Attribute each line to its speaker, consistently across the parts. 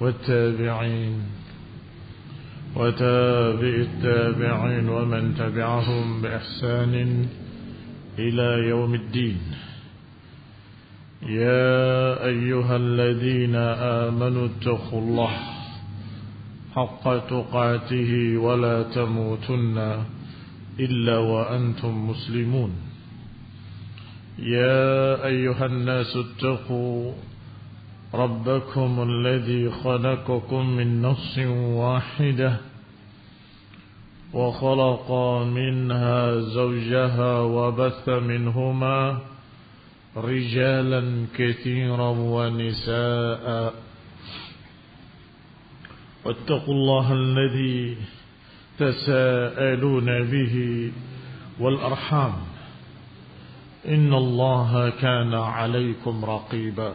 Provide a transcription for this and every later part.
Speaker 1: والتابعين وتابع التابعين ومن تبعهم بإحسان إلى يوم الدين. يا أيها الذين آمنوا اتقوا الله حق تقاته ولا تموتن إلا وأنتم مسلمون. يا أيها الناس اتقوا ربكم الذي خلقكم من نفس واحدة وخلق منها زوجها وبث منهما رجالا كثيرا ونساء. واتقوا الله الذي تساءلون به والأرحام. إن الله كان عليكم رقيبا.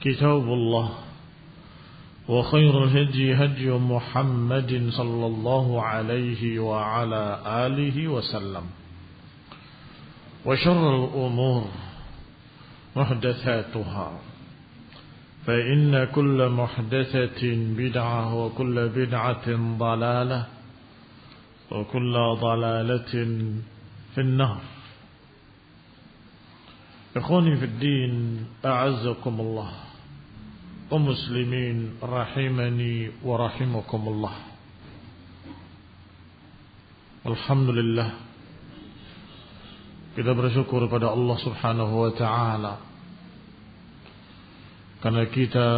Speaker 1: كتاب الله وخير الهدي هدي محمد صلى الله عليه وعلى آله وسلم وشر الأمور محدثاتها فإن كل محدثة بدعة وكل بدعة ضلالة وكل ضلالة في النار إخواني في الدين أعزكم الله kaum muslimin rahimani wa rahimakumullah. Alhamdulillah. Kita bersyukur pada Allah Subhanahu wa taala. Karena kita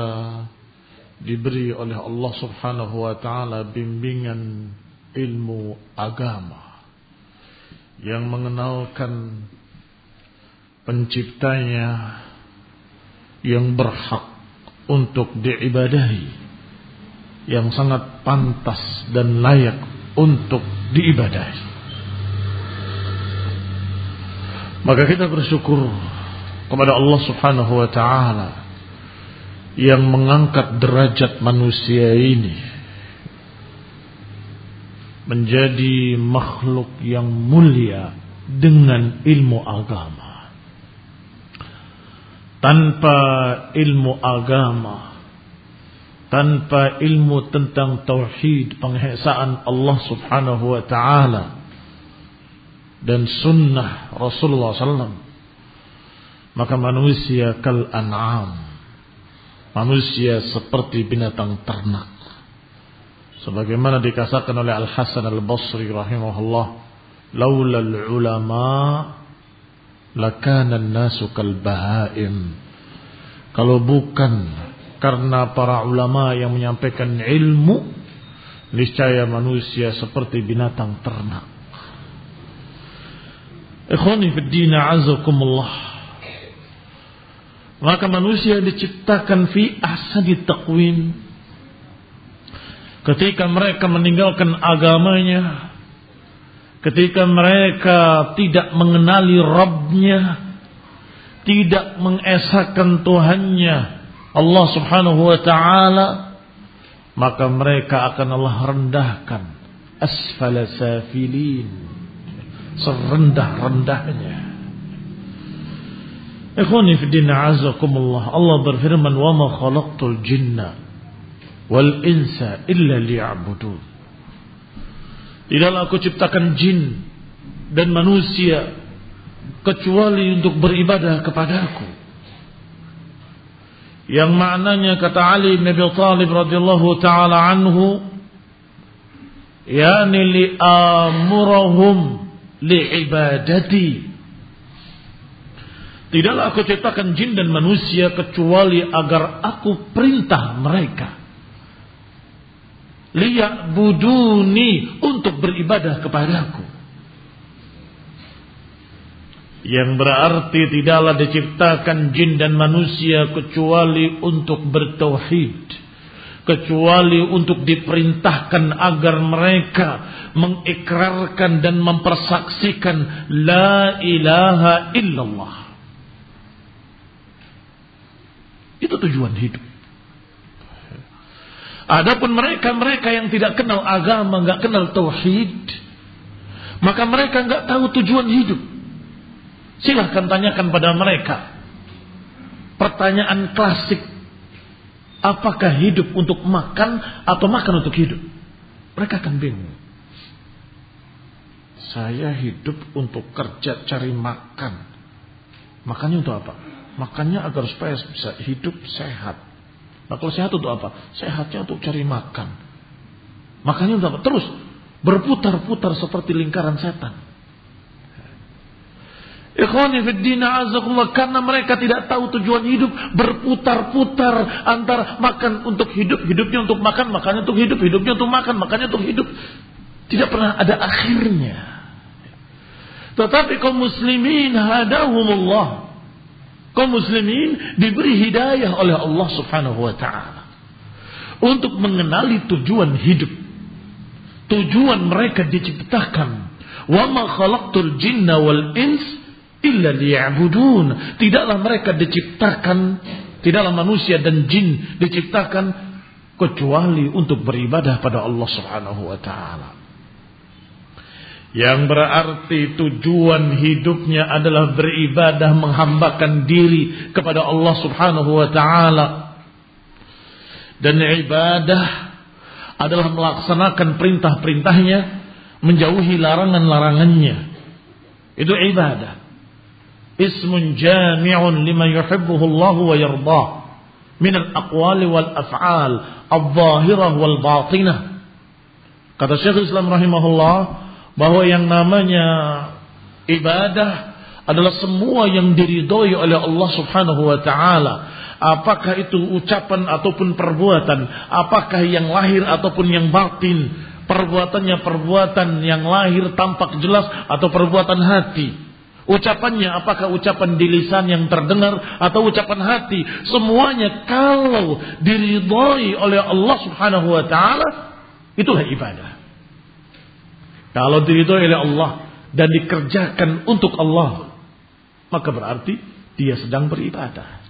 Speaker 1: diberi oleh Allah Subhanahu wa taala bimbingan ilmu agama yang mengenalkan penciptanya yang berhak untuk diibadahi yang sangat pantas dan layak untuk diibadahi. Maka kita bersyukur kepada Allah Subhanahu wa taala yang mengangkat derajat manusia ini menjadi makhluk yang mulia dengan ilmu agama tanpa ilmu agama, tanpa ilmu tentang tauhid, penghesaan Allah Subhanahu wa taala dan sunnah Rasulullah SAW, maka manusia kal an'am. Manusia seperti binatang ternak. Sebagaimana dikasahkan oleh Al Hasan Al Basri rahimahullah, laulal ulama lakana nasu kal bahaim. Kalau bukan karena para ulama yang menyampaikan ilmu, niscaya manusia seperti binatang ternak. Ikhwani fi din azakumullah. Maka manusia diciptakan fi ahsani taqwim. Ketika mereka meninggalkan agamanya, Ketika mereka tidak mengenali Rabbnya, tidak mengesahkan Tuhannya, Allah subhanahu wa ta'ala, maka mereka akan Allah rendahkan. Asfala safilin. Serendah-rendahnya. Ikhwani fi din azakumullah Allah berfirman wa ma khalaqtul jinna wal insa illa liya'budun Tidaklah aku ciptakan jin dan manusia kecuali untuk beribadah kepadaku. Yang maknanya kata Ali bin Abi Thalib radhiyallahu taala anhu yani li amurahum li ibadati Tidaklah aku ciptakan jin dan manusia kecuali agar aku perintah mereka. Liyak buduni untuk beribadah kepadaku. Yang berarti tidaklah diciptakan jin dan manusia kecuali untuk bertauhid kecuali untuk diperintahkan agar mereka mengikrarkan dan mempersaksikan la ilaha illallah. Itu tujuan hidup. Adapun mereka-mereka yang tidak kenal agama, nggak kenal tauhid, maka mereka nggak tahu tujuan hidup. Silahkan tanyakan pada mereka. Pertanyaan klasik, apakah hidup untuk makan atau makan untuk hidup? Mereka akan bingung. Saya hidup untuk kerja cari makan. Makannya untuk apa? Makannya agar supaya bisa hidup sehat. Nah kalau sehat untuk apa? Sehatnya untuk cari makan. Makannya untuk apa? Terus berputar-putar seperti lingkaran setan. Ikhwani fiddina azakullah karena mereka tidak tahu tujuan hidup berputar-putar antara makan untuk hidup, hidupnya untuk makan, makannya untuk hidup, hidupnya untuk makan, makannya untuk hidup. Tidak pernah ada akhirnya. Tetapi kaum muslimin hadahumullah kaum muslimin diberi hidayah oleh Allah Subhanahu wa taala untuk mengenali tujuan hidup. Tujuan mereka diciptakan. Wa ma khalaqtul jinna wal ins illa liya'budun. Tidaklah mereka diciptakan, tidaklah manusia dan jin diciptakan kecuali untuk beribadah pada Allah Subhanahu wa taala. Yang berarti tujuan hidupnya adalah beribadah menghambakan diri kepada Allah Subhanahu wa taala. Dan ibadah adalah melaksanakan perintah-perintahnya, menjauhi larangan-larangannya. Itu ibadah. Ismun jami'un lima yuhibbuhu Allah wa yardah min al-aqwali wal af'al al-zahirah wal batinah. Kata Syekh Islam rahimahullah, bahwa yang namanya ibadah adalah semua yang diridhoi oleh Allah Subhanahu wa taala. Apakah itu ucapan ataupun perbuatan, apakah yang lahir ataupun yang batin, perbuatannya perbuatan yang lahir tampak jelas atau perbuatan hati. Ucapannya apakah ucapan di lisan yang terdengar atau ucapan hati, semuanya kalau diridhoi oleh Allah Subhanahu wa taala itulah ibadah. Kalau diridhoi oleh Allah dan dikerjakan untuk Allah, maka berarti dia sedang beribadah.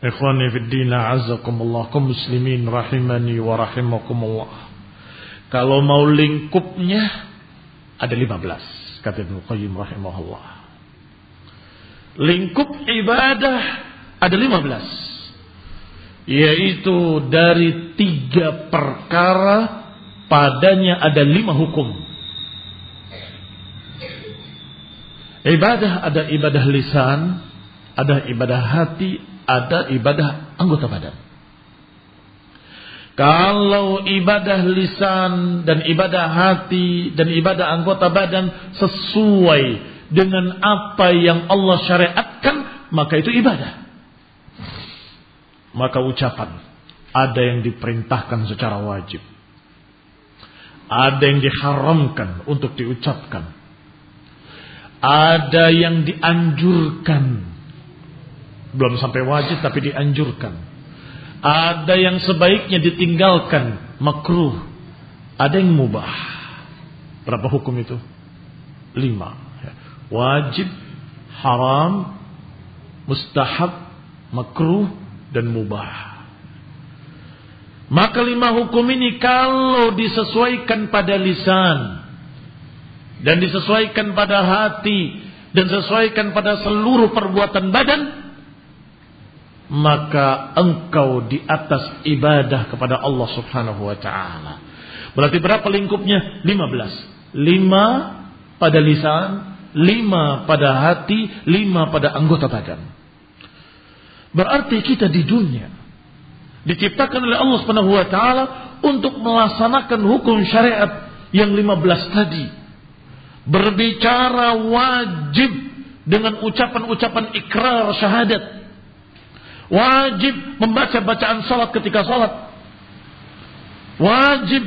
Speaker 1: Ikhwani fi din azakumullah kaum muslimin rahimani wa rahimakumullah. Kalau mau lingkupnya ada 15 kata Ibnu Qayyim rahimahullah. Lingkup ibadah ada 15 yaitu dari tiga perkara padanya ada lima hukum. Ibadah ada ibadah lisan, ada ibadah hati, ada ibadah anggota badan. Kalau ibadah lisan dan ibadah hati dan ibadah anggota badan sesuai dengan apa yang Allah syariatkan, maka itu ibadah. Maka ucapan ada yang diperintahkan secara wajib. Ada yang diharamkan untuk diucapkan. Ada yang dianjurkan. Belum sampai wajib tapi dianjurkan. Ada yang sebaiknya ditinggalkan. Makruh. Ada yang mubah. Berapa hukum itu? Lima. Wajib, haram, mustahab, makruh, dan mubah. Maka lima hukum ini kalau disesuaikan pada lisan dan disesuaikan pada hati dan sesuaikan pada seluruh perbuatan badan maka engkau di atas ibadah kepada Allah Subhanahu wa taala. Berarti berapa lingkupnya? 15. 5 pada lisan, 5 pada hati, 5 pada anggota badan. Berarti kita di dunia diciptakan oleh Allah Subhanahu wa taala untuk melaksanakan hukum syariat yang 15 tadi. Berbicara wajib dengan ucapan-ucapan ikrar syahadat. Wajib membaca bacaan salat ketika salat. Wajib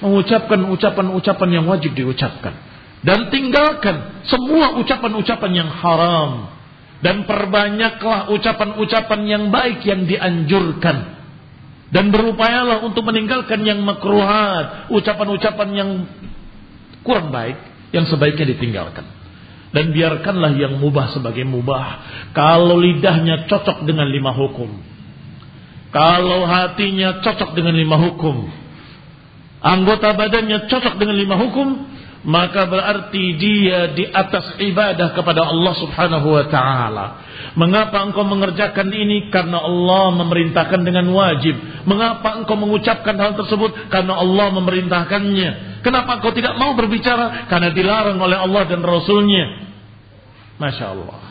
Speaker 1: mengucapkan ucapan-ucapan yang wajib diucapkan dan tinggalkan semua ucapan-ucapan yang haram dan perbanyaklah ucapan-ucapan yang baik yang dianjurkan dan berupayalah untuk meninggalkan yang makruhat, ucapan-ucapan yang kurang baik yang sebaiknya ditinggalkan. Dan biarkanlah yang mubah sebagai mubah. Kalau lidahnya cocok dengan lima hukum. Kalau hatinya cocok dengan lima hukum. Anggota badannya cocok dengan lima hukum maka berarti dia di atas ibadah kepada Allah Subhanahu wa taala. Mengapa engkau mengerjakan ini? Karena Allah memerintahkan dengan wajib. Mengapa engkau mengucapkan hal tersebut? Karena Allah memerintahkannya. Kenapa engkau tidak mau berbicara? Karena dilarang oleh Allah dan Rasulnya. Masya Allah.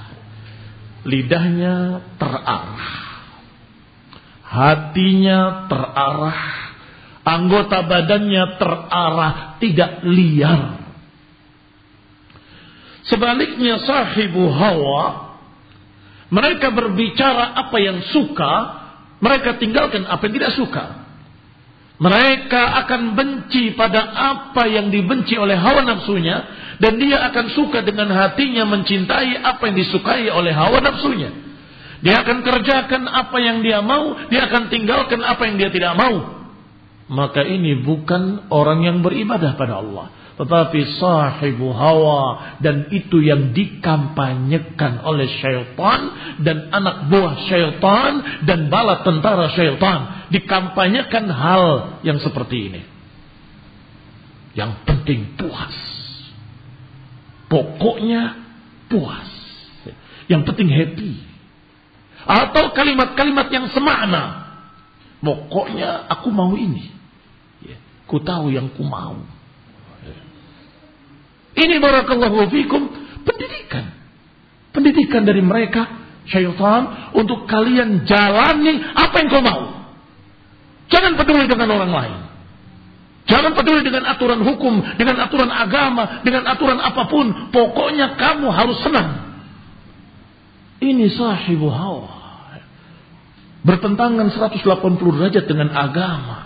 Speaker 1: Lidahnya terarah. Hatinya terarah. Anggota badannya terarah. Tidak liar. Sebaliknya sahibu hawa, mereka berbicara apa yang suka, mereka tinggalkan apa yang tidak suka. Mereka akan benci pada apa yang dibenci oleh hawa nafsunya dan dia akan suka dengan hatinya mencintai apa yang disukai oleh hawa nafsunya. Dia akan kerjakan apa yang dia mau, dia akan tinggalkan apa yang dia tidak mau. Maka ini bukan orang yang beribadah pada Allah tetapi sahibu hawa dan itu yang dikampanyekan oleh syaitan dan anak buah syaitan dan bala tentara syaitan dikampanyekan hal yang seperti ini. Yang penting puas. Pokoknya puas. Yang penting happy. Atau kalimat-kalimat yang semakna. Pokoknya aku mau ini. Ku tahu yang ku mau ini barakallahu fikum pendidikan. Pendidikan dari mereka syaitan untuk kalian jalani apa yang kau mau. Jangan peduli dengan orang lain. Jangan peduli dengan aturan hukum, dengan aturan agama, dengan aturan apa pun. Pokoknya kamu harus senang. Ini sahibu hawa. Bertentangan 180 derajat dengan agama.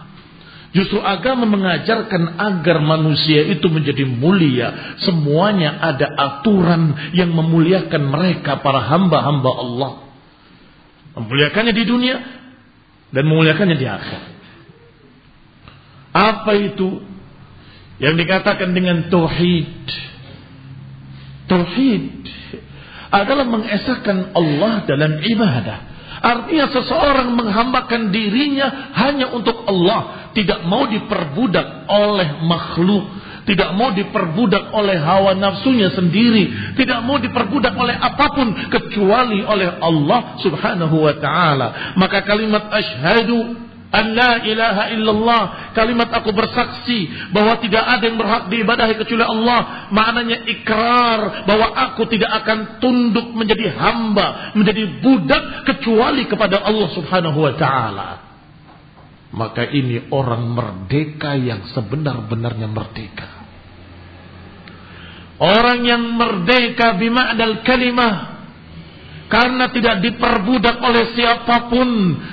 Speaker 1: Justru agama mengajarkan agar manusia itu menjadi mulia. Semuanya ada aturan yang memuliakan mereka para hamba-hamba Allah. Memuliakannya di dunia dan memuliakannya di akhirat. Apa itu yang dikatakan dengan tauhid? Tauhid adalah mengesahkan Allah dalam ibadah. Artinya seseorang menghambakan dirinya hanya untuk Allah. Tidak mau diperbudak oleh makhluk. Tidak mau diperbudak oleh hawa nafsunya sendiri. Tidak mau diperbudak oleh apa pun. Kecuali oleh Allah subhanahu wa ta'ala. Maka kalimat ashadu An la ilaha illallah. Kalimat aku bersaksi bahwa tidak ada yang berhak diibadahi kecuali Allah. Maknanya ikrar bahwa aku tidak akan tunduk menjadi hamba, menjadi budak kecuali kepada Allah Subhanahu wa taala. Maka ini orang merdeka yang sebenar-benarnya merdeka. Orang yang merdeka bima'dal kalimah karena tidak diperbudak oleh siapa pun,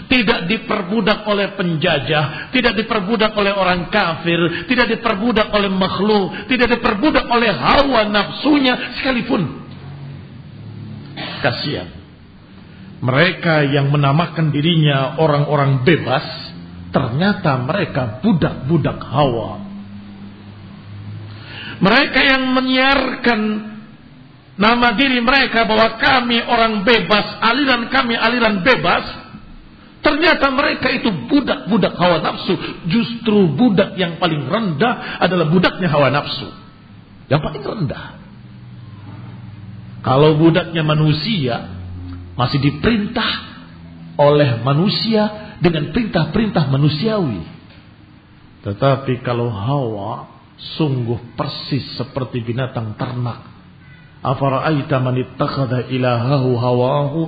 Speaker 1: tidak diperbudak oleh penjajah, tidak diperbudak oleh orang kafir, tidak diperbudak oleh makhluk, tidak diperbudak oleh hawa nafsunya sekalipun. Kasihan. Mereka yang menamakan dirinya orang-orang bebas, ternyata mereka budak-budak hawa. Mereka yang menyiarkan nama diri mereka bahwa kami orang bebas, aliran kami aliran bebas, Ternyata mereka itu budak-budak hawa nafsu. Justru budak yang paling rendah adalah budaknya hawa nafsu. Yang paling rendah. Kalau budaknya manusia masih diperintah oleh manusia dengan perintah-perintah manusiawi. Tetapi kalau hawa sungguh persis seperti binatang ternak. Afara'aita man ittakhadha ilahahu hawahu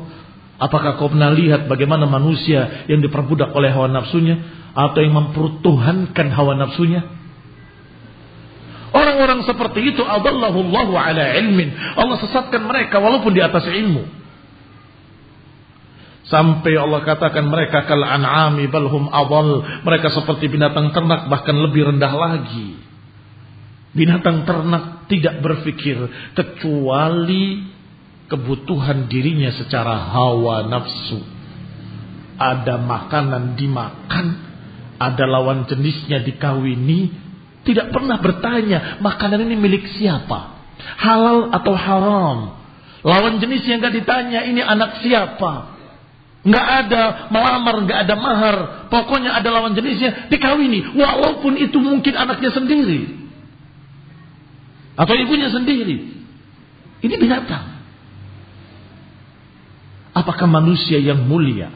Speaker 1: Apakah kau pernah lihat bagaimana manusia yang diperbudak oleh hawa nafsunya atau yang mempertuhankan hawa nafsunya? Orang-orang seperti itu ala ilmin. Allah sesatkan mereka walaupun di atas ilmu. Sampai Allah katakan mereka kal an'ami balhum adal. Mereka seperti binatang ternak bahkan lebih rendah lagi. Binatang ternak tidak berpikir kecuali kebutuhan dirinya secara hawa nafsu. Ada makanan dimakan, ada lawan jenisnya dikawini, tidak pernah bertanya makanan ini milik siapa, halal atau haram. Lawan jenis yang gak ditanya ini anak siapa, nggak ada melamar, nggak ada mahar, pokoknya ada lawan jenisnya dikawini, walaupun itu mungkin anaknya sendiri atau ibunya sendiri. Ini binatang. Apakah manusia yang mulia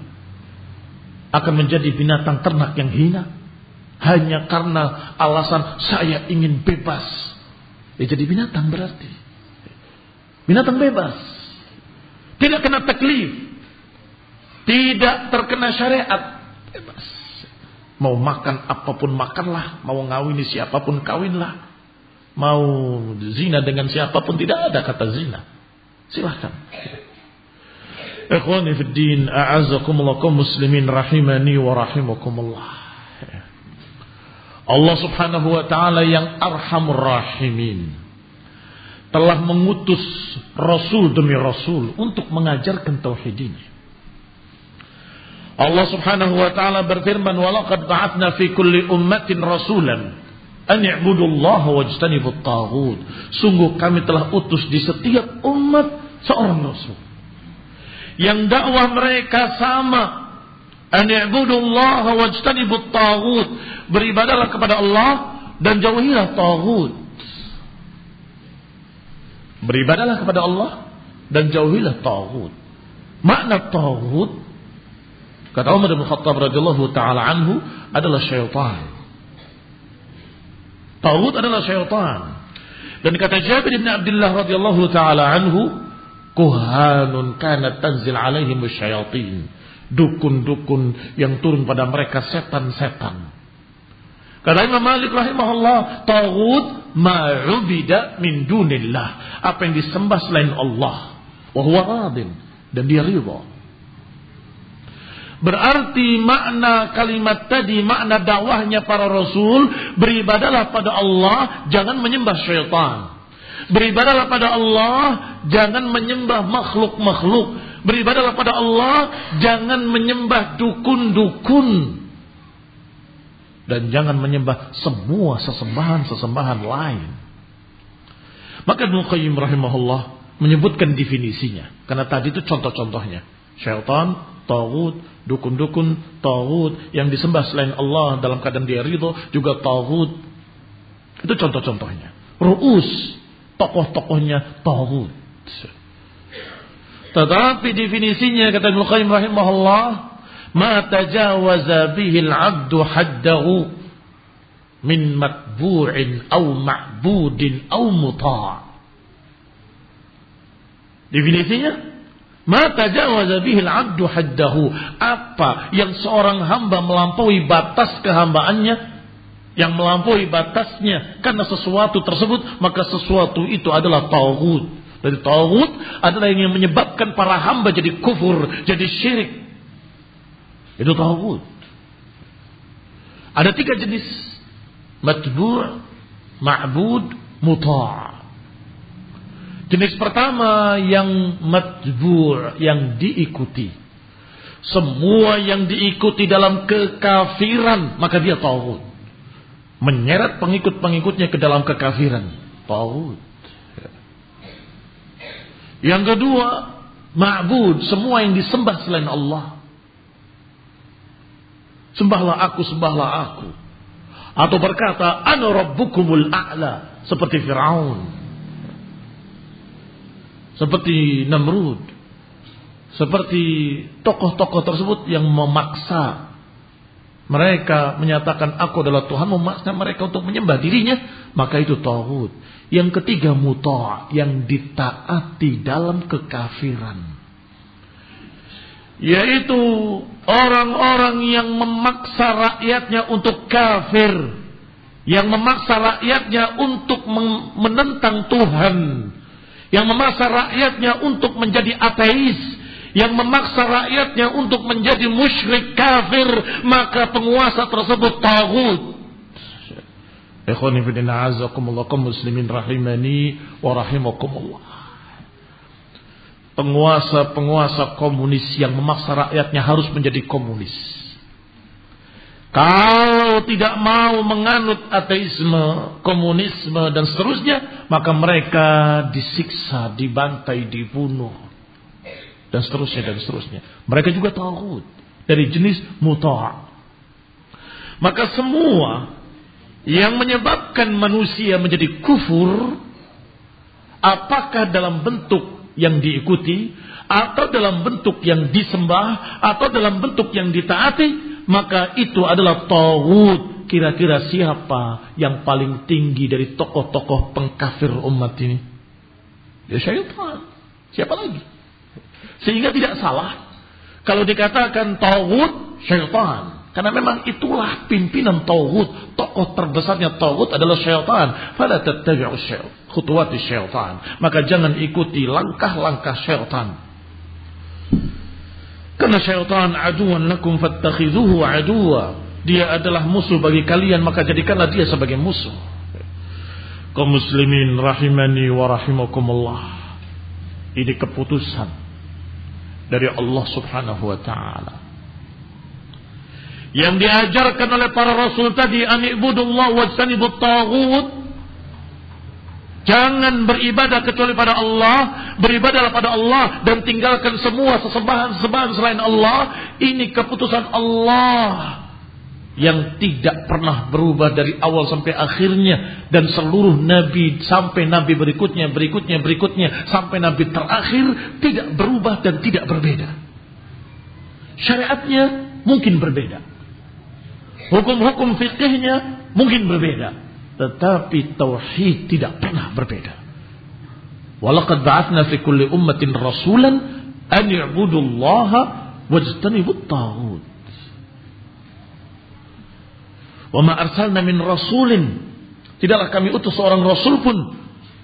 Speaker 1: akan menjadi binatang ternak yang hina? Hanya karena alasan saya ingin bebas. Ya jadi binatang berarti. Binatang bebas. Tidak kena taklif. Tidak terkena syariat. Bebas. Mau makan apa pun makanlah. Mau ngawini siapa pun kawinlah. Mau zina dengan siapa pun tidak ada kata zina. Silahkan. Ikhwani fi din, muslimin rahimani wa rahimakumullah. Allah Subhanahu wa taala yang arhamur rahimin telah mengutus rasul demi rasul untuk mengajarkan tauhid ini. Allah Subhanahu wa taala berfirman, "Walaqad ba'atna fi kulli ummatin rasulan an i'budullaha wajtanibut taghut." Sungguh kami telah utus di setiap umat seorang rasul yang dakwah mereka sama. An i'budullaha wajtanibut taghut beribadalah kepada Allah dan jauhilah taghut. Beribadalah kepada Allah dan jauhilah taghut. Makna taghut kata Umar bin Khattab radhiyallahu taala anhu adalah syaitan. Taghut adalah syaitan. Dan kata Jabir bin Abdullah radhiyallahu taala anhu kuhanun kana tanzil alaihim syayatin dukun-dukun yang turun pada mereka setan-setan. Kata Imam Malik rahimahullah taghut ma'ubida min dunillah. Apa yang disembah selain Allah. Wa huwa radin. Dan dia ridha Berarti makna kalimat tadi, makna dakwahnya para rasul, beribadalah pada Allah, jangan menyembah syaitan. Beribadalah pada Allah, jangan menyembah makhluk-makhluk. Beribadalah pada Allah, jangan menyembah dukun-dukun. Dan jangan menyembah semua sesembahan-sesembahan lain. Maka Ibnu Qayyim rahimahullah menyebutkan definisinya. Karena tadi itu contoh-contohnya. Syaitan, tawud, dukun-dukun, tawud yang disembah selain Allah dalam keadaan dia ridho juga tawud. Itu contoh-contohnya. Ru'us tokoh-tokohnya tauhid. Tetapi definisinya kata Ibnu Qayyim rahimahullah, ma tajawaza bihi al-'abdu haddahu min matbu'in aw ma'budin aw muta'. Definisinya Ma tajawaza bihi al-'abdu haddahu. Apa yang seorang hamba melampaui batas kehambaannya yang melampaui batasnya karena sesuatu tersebut maka sesuatu itu adalah tauhid. Dari tauhid adalah yang menyebabkan para hamba jadi kufur, jadi syirik. Itu tauhid. Ada tiga jenis matbu', ma'bud, muta'. Jenis pertama yang matbu' yang diikuti. Semua yang diikuti dalam kekafiran maka dia tauhid menyeret pengikut-pengikutnya ke dalam kekafiran. Taut. Yang kedua, ma'bud, semua yang disembah selain Allah. Sembahlah aku, sembahlah aku. Atau berkata, Ana rabbukumul a'la. Seperti Fir'aun. Seperti Namrud. Seperti tokoh-tokoh tersebut yang memaksa mereka menyatakan aku adalah Tuhan memaksa mereka untuk menyembah dirinya maka itu tauhid yang ketiga muta' yang ditaati dalam kekafiran. Yaitu orang-orang yang memaksa rakyatnya untuk kafir yang memaksa rakyatnya untuk menentang Tuhan yang memaksa rakyatnya untuk menjadi ateis. Yang memaksa rakyatnya untuk menjadi musyrik kafir. Maka penguasa tersebut tagut. Ikhwani fillah muslimin rahimani wa rahimakumullah. Penguasa-penguasa komunis yang memaksa rakyatnya harus menjadi komunis. Kalau tidak mau menganut ateisme, komunisme dan seterusnya, maka mereka disiksa, dibantai, dibunuh dan seterusnya dan seterusnya. Mereka juga tauhid dari jenis muta'. Maka semua yang menyebabkan manusia menjadi kufur apakah dalam bentuk yang diikuti atau dalam bentuk yang disembah atau dalam bentuk yang ditaati maka itu adalah tauhid kira-kira siapa yang paling tinggi dari tokoh-tokoh pengkafir umat ini ya syaitan siapa lagi sehingga tidak salah kalau dikatakan tauhid syaitan. Karena memang itulah pimpinan tauhid, tokoh terbesarnya tauhid adalah syaitan. Fala tattabi'u syaitan. Maka jangan ikuti langkah-langkah syaitan. Karena syaitan aduan lakum fattakhidhuhu aduwa. Dia adalah musuh bagi kalian maka jadikanlah dia sebagai musuh. Kaum muslimin rahimani wa rahimakumullah. Ini keputusan dari Allah Subhanahu wa taala. Yang diajarkan oleh para rasul tadi anibudullah wajtanibut taghut. Jangan beribadah kecuali pada Allah, beribadahlah pada Allah dan tinggalkan semua sesembahan-sesembahan selain Allah. Ini keputusan Allah yang tidak pernah berubah dari awal sampai akhirnya dan seluruh nabi sampai nabi berikutnya berikutnya berikutnya sampai nabi terakhir tidak berubah dan tidak berbeda. Syariatnya mungkin berbeda. Hukum-hukum fikihnya mungkin berbeda, tetapi tauhid tidak pernah berbeda. Walaqad ba'atsna fi kulli ummatin rasulan an ya'budullaha wajtanibut taghut. Wa ma arsalna min rasulin. Tidaklah kami utus seorang rasul pun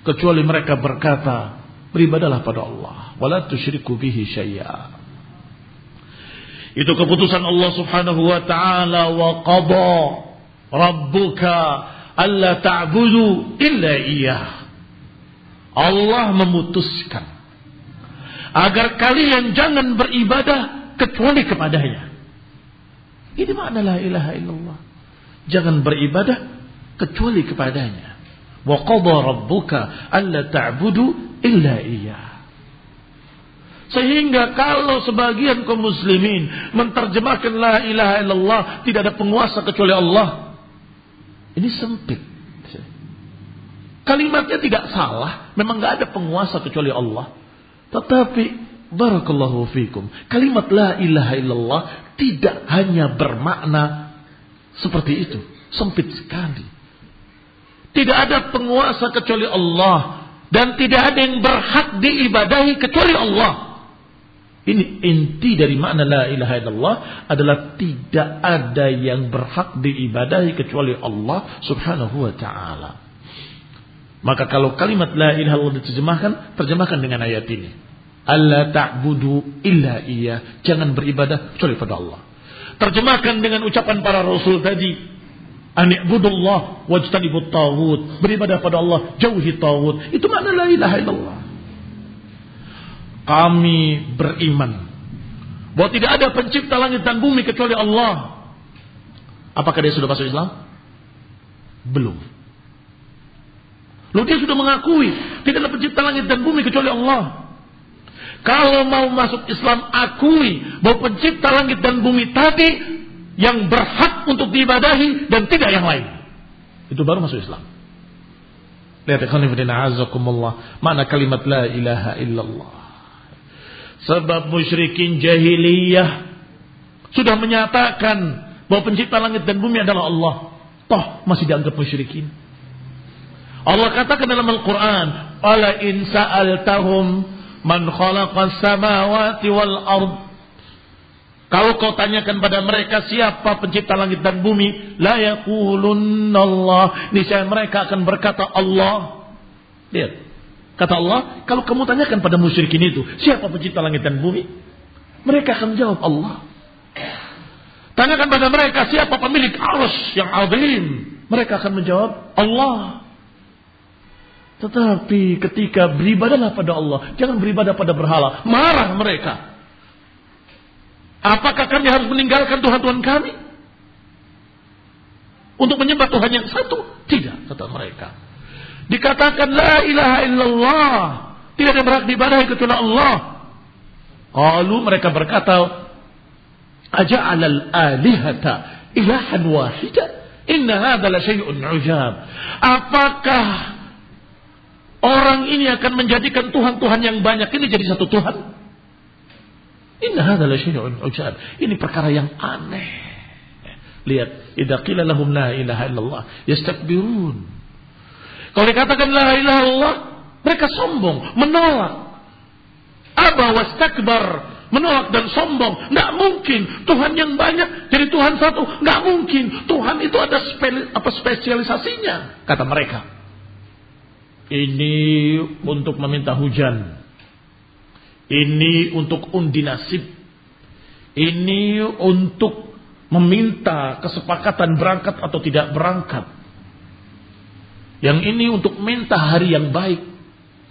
Speaker 1: kecuali mereka berkata, beribadalah pada Allah, wala tusyriku bihi syai'a. Itu keputusan Allah Subhanahu wa taala wa qada rabbuka alla ta'budu illa iyyah. Allah memutuskan agar kalian jangan beribadah kecuali kepadanya. Ini makna la ilaha illallah. Jangan beribadah kecuali kepadanya. Wa qadha rabbuka alla ta'budu illa iyyah. Sehingga kalau sebagian kaum muslimin menterjemahkan la ilaha illallah tidak ada penguasa kecuali Allah. Ini sempit. Kalimatnya tidak salah, memang nggak ada penguasa kecuali Allah. Tetapi barakallahu fikum, kalimat la ilaha illallah tidak hanya bermakna seperti itu. Sempit sekali. Tidak ada penguasa kecuali Allah. Dan tidak ada yang berhak diibadahi kecuali Allah. Ini inti dari makna la ilaha illallah adalah tidak ada yang berhak diibadahi kecuali Allah subhanahu wa ta'ala. Maka kalau kalimat la ilaha illallah diterjemahkan, terjemahkan dengan ayat ini. Allah ta'budu illa iya. Jangan beribadah kecuali pada Allah. Terjemahkan dengan ucapan para rasul tadi. Ani'budullah wajtanibut tawud. Beribadah pada Allah, jauhi tawud. Itu makna la ilaha illallah. Kami beriman. Bahwa tidak ada pencipta langit dan bumi kecuali Allah. Apakah dia sudah masuk Islam? Belum. Lalu dia sudah mengakui tidak ada pencipta langit dan bumi kecuali Allah. Kalau mau masuk Islam akui bahwa pencipta langit dan bumi tadi yang berhak untuk diibadahi dan tidak yang lain. Itu baru masuk Islam. Lihat azakumullah. Mana kalimat la ilaha illallah. Sebab musyrikin jahiliyah sudah menyatakan bahwa pencipta langit dan bumi adalah Allah. Toh masih dianggap musyrikin. Allah katakan dalam Al-Quran, "Ala in sa'altahum man khalaqas samawati wal ard." Kalau kau tanyakan pada mereka siapa pencipta langit dan bumi, la yaqulunna Allah. Niscaya mereka akan berkata Allah. Lihat. Kata Allah, kalau kamu tanyakan pada musyrikin itu, siapa pencipta langit dan bumi? Mereka akan jawab Allah. Tanyakan pada mereka siapa pemilik arus yang azim. Mereka akan menjawab Allah. Tetapi ketika beribadahlah pada Allah, jangan beribadah pada berhala. Marah mereka. Apakah kami harus meninggalkan Tuhan-Tuhan kami? Untuk menyembah Tuhan yang satu? Tidak, kata mereka. Dikatakan la ilaha illallah. Tidak ada berhak diibadahi kecuali Allah. Lalu mereka berkata, Aja'alal alihata ilahan wahida. Inna hadha la syai'un ujab. Apakah Orang ini akan menjadikan Tuhan-Tuhan yang banyak ini jadi satu Tuhan. Inna adalah syai'un ujab. Ini perkara yang aneh. Lihat, idza qila lahum la ilaha. Kalau dikatakan la ilaha illallah, mereka sombong, menolak. Aba wastakbar, menolak dan sombong. Nggak mungkin Tuhan yang banyak jadi Tuhan satu. Nggak mungkin. Tuhan itu ada apa spesialisasinya, kata mereka. Ini untuk meminta hujan. Ini untuk undi nasib. Ini untuk meminta kesepakatan berangkat atau tidak berangkat. Yang ini untuk minta hari yang baik.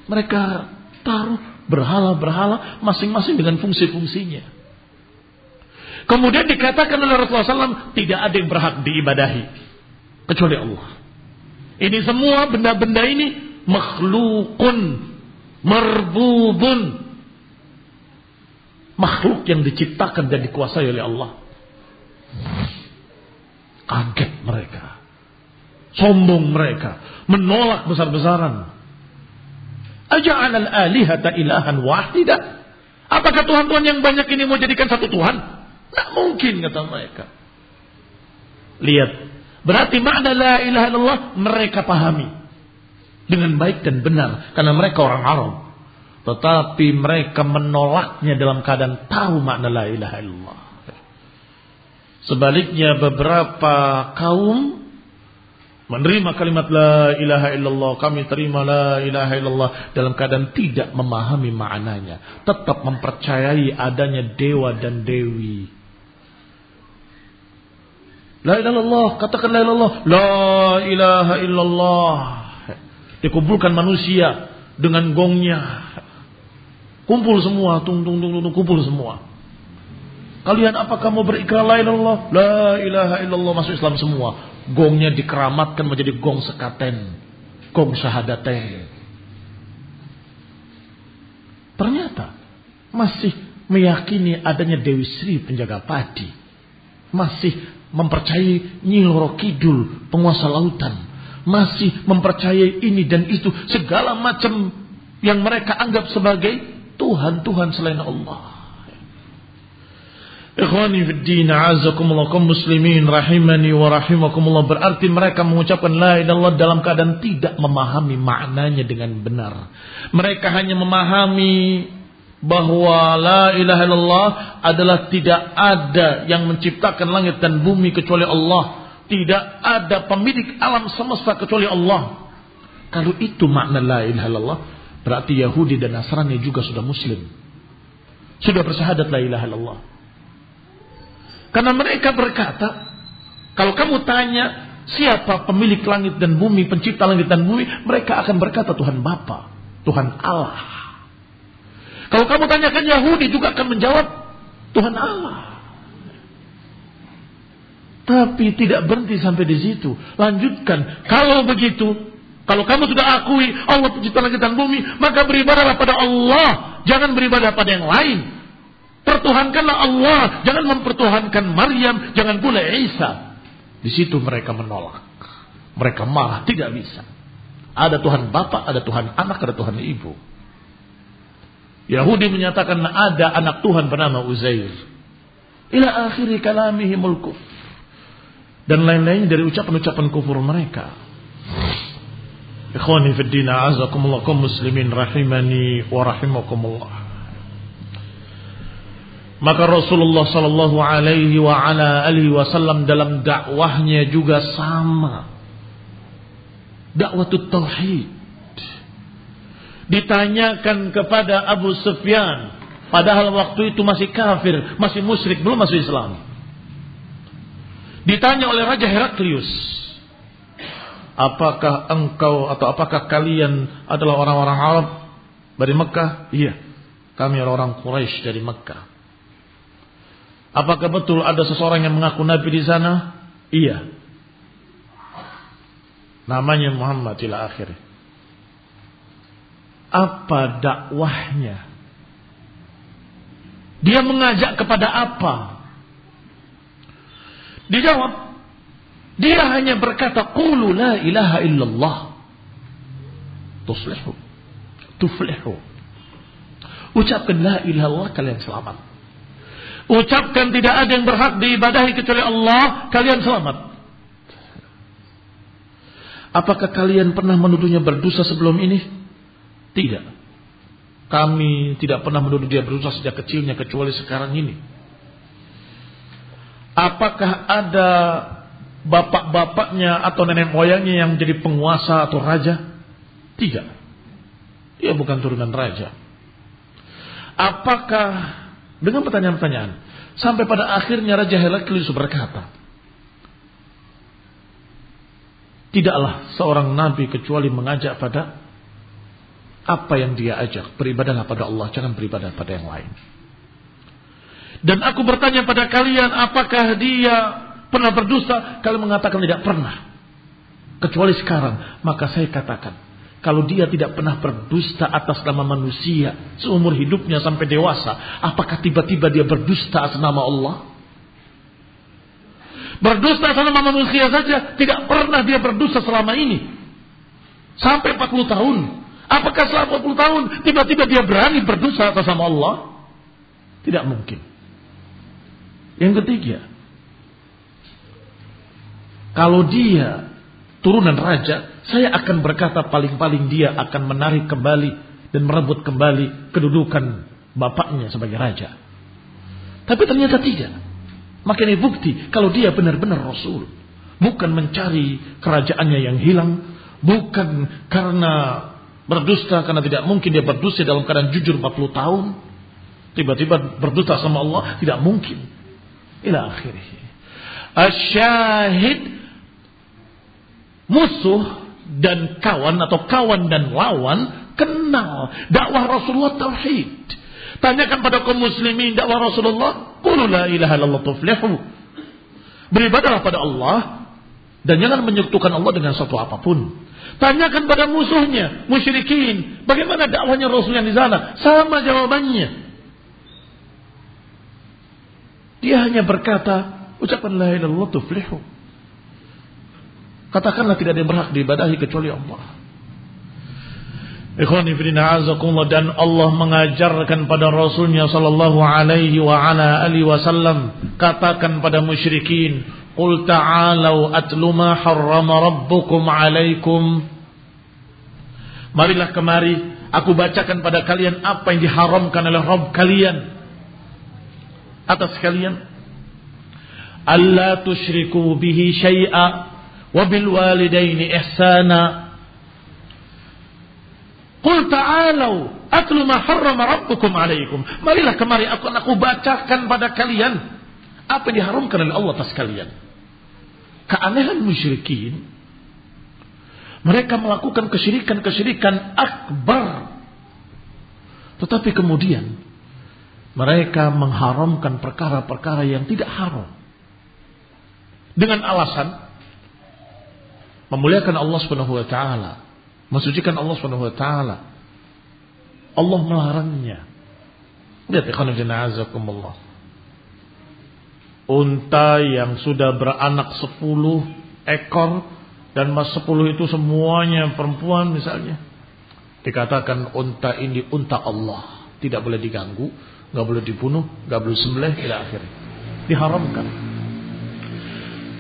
Speaker 1: Mereka taruh berhala-berhala masing-masing dengan fungsi-fungsinya. Kemudian dikatakan oleh Rasulullah SAW tidak ada yang berhak diibadahi kecuali Allah. Ini semua benda-benda ini makhlukun marbubun makhluk yang diciptakan dan dikuasai oleh Allah kaget mereka sombong mereka. Menolak besar-besaran. Aja'al al-alihata ilahan wahida. Apakah Tuhan-Tuhan yang banyak ini mau jadikan satu Tuhan? Tidak mungkin kata mereka. Lihat berarti makna la ilaha illallah mereka pahami. Dengan baik dan benar karena mereka orang Arab. Tetapi mereka menolaknya dalam keadaan tahu makna la ilaha illallah. Sebaliknya beberapa kaum menerima kalimat la ilaha illallah, kami terima la ilaha illallah dalam keadaan tidak memahami maknanya, tetap mempercayai adanya dewa dan dewi. La ilaha illallah, katakan la ilaha illallah, la ilaha illallah. Dikumpulkan manusia dengan gongnya. Kumpul semua, tung tung tung tung, kumpul semua. Kalian apa kamu berikrar la ilallah? La ilaha illallah masuk Islam semua. Gongnya dikeramatkan menjadi gong sekaten. Gong syahadaten. Ternyata masih meyakini adanya Dewi Sri penjaga padi. Masih mempercayai Nyiloro Kidul penguasa lautan masih mempercayai ini dan itu segala macam yang mereka anggap sebagai Tuhan-Tuhan selain Allah. Ikhwani fi din azakumullah kaum muslimin rahimani wa rahimakumullah berarti mereka mengucapkan la ilaha dalam keadaan tidak memahami maknanya dengan benar. Mereka hanya memahami bahwa la ilaha illallah adalah tidak ada yang menciptakan langit dan bumi kecuali Allah tidak ada pemilik alam semesta kecuali Allah. Kalau itu makna la ilaha illallah, berarti Yahudi dan Nasrani juga sudah muslim. Sudah bersyahadat la ilaha illallah. Karena mereka berkata, kalau kamu tanya siapa pemilik langit dan bumi, pencipta langit dan bumi, mereka akan berkata Tuhan Bapa, Tuhan Allah. Kalau kamu tanyakan Yahudi juga akan menjawab Tuhan Allah. Tapi tidak berhenti sampai di situ. Lanjutkan. Kalau begitu, kalau kamu sudah akui Allah pencipta langit dan bumi, maka beribadahlah pada Allah. Jangan beribadah pada yang lain. Pertuhankanlah Allah, jangan mempertuhankan Maryam, jangan pula Isa. Di situ mereka menolak. Mereka marah, tidak bisa. Ada Tuhan Bapak, ada Tuhan Anak, ada Tuhan Ibu. Yahudi menyatakan ada anak Tuhan bernama Uzair. Ila akhiri kalamihimul kuf. Dan lain-lainnya dari ucapan-ucapan kufur mereka. Ikhwani fi din a'azakumullah kaum muslimin rahimani wa rahimakumullah. Maka Rasulullah sallallahu alaihi wa ala alihi wasallam dalam dakwahnya juga sama. Dakwah tauhid. Ditanyakan kepada Abu Sufyan, padahal waktu itu masih kafir, masih musyrik, belum masuk Islam. Ditanya oleh Raja Heraklius, apakah engkau atau apakah kalian adalah orang-orang Arab dari Mekah? Iya, kami adalah orang Quraisy dari Mekah. Apakah betul ada seseorang yang mengaku Nabi di sana? Iya. Namanya Muhammad ila akhir. Apa dakwahnya? Dia mengajak kepada apa? Dijawab, dia hanya berkata, Qulu la ilaha illallah. Tuslihu. Tuflihu. Ucapkan la ilaha illallah, kalian selamat. Ucapkan tidak ada yang berhak diibadahi kecuali Allah, kalian selamat. Apakah kalian pernah menuduhnya berdosa sebelum ini? Tidak. Kami tidak pernah menuduh dia berdosa sejak kecilnya kecuali sekarang ini. Apakah ada bapak-bapaknya atau nenek moyangnya yang menjadi penguasa atau raja? Tidak. Dia bukan turunan raja. Apakah dengan pertanyaan-pertanyaan sampai pada akhirnya Raja Heraklius berkata, Tidaklah seorang nabi kecuali mengajak pada apa yang dia ajak. Beribadahlah pada Allah, jangan beribadah pada yang lain. Dan aku bertanya pada kalian, apakah dia pernah berdusta? Kalau mengatakan tidak pernah. Kecuali sekarang. Maka saya katakan. Kalau dia tidak pernah berdusta atas nama manusia. Seumur hidupnya sampai dewasa. Apakah tiba-tiba dia berdusta atas nama Allah? Berdusta atas nama manusia saja. Tidak pernah dia berdusta selama ini. Sampai 40 tahun. Apakah selama 40 tahun tiba-tiba dia berani berdusta atas nama Allah? Tidak mungkin. Yang ketiga, kalau dia turunan raja, saya akan berkata paling-paling dia akan menarik kembali dan merebut kembali kedudukan bapaknya sebagai raja. Tapi ternyata tidak. Makanya bukti kalau dia benar-benar rasul. Bukan mencari kerajaannya yang hilang. Bukan karena berdusta karena tidak mungkin dia berdusta dalam keadaan jujur 40 tahun. Tiba-tiba berdusta sama Allah tidak mungkin. Ila akhirnya. Asyahid musuh dan kawan atau kawan dan lawan kenal dakwah Rasulullah tauhid. Tanyakan pada kaum muslimin dakwah Rasulullah, qul la ilaha illallah tuflihu. Beribadahlah pada Allah dan jangan menyekutukan Allah dengan sesuatu apa pun. Tanyakan pada musuhnya, musyrikin, bagaimana dakwahnya Rasul yang di sana? Sama jawabannya. Dia hanya berkata, ucapan la ilaha illallah tuflihu. Katakanlah tidak ada yang berhak diibadahi kecuali Allah. Azakumullah dan Allah mengajarkan pada Rasulnya sallallahu alaihi wa ala alihi wasallam katakan pada musyrikin qul ta'alu atlu ma harrama rabbukum alaikum. Marilah kemari aku bacakan pada kalian apa yang diharamkan oleh Rabb kalian. Atas kalian. Alla tusyriku bihi syai'a وبالوالدين إحسانا قل تعالوا ta'alau ما حرم ربكم عليكم alaikum. Marilah kemari aku aku bacakan pada kalian apa yang diharamkan oleh Allah atas kalian. Keanehan musyrikin mereka melakukan kesyirikan-kesyirikan akbar. Tetapi kemudian mereka mengharamkan perkara-perkara yang tidak haram. Dengan alasan memuliakan Allah Subhanahu wa taala, mensucikan Allah Subhanahu wa taala. Allah melarangnya. Lihat ikhwan azakumullah. Unta yang sudah beranak sepuluh ekor dan mas sepuluh itu semuanya perempuan misalnya. Dikatakan unta ini unta Allah. Tidak boleh diganggu, nggak boleh dibunuh, nggak boleh sembelih, tidak akhirnya. Diharamkan.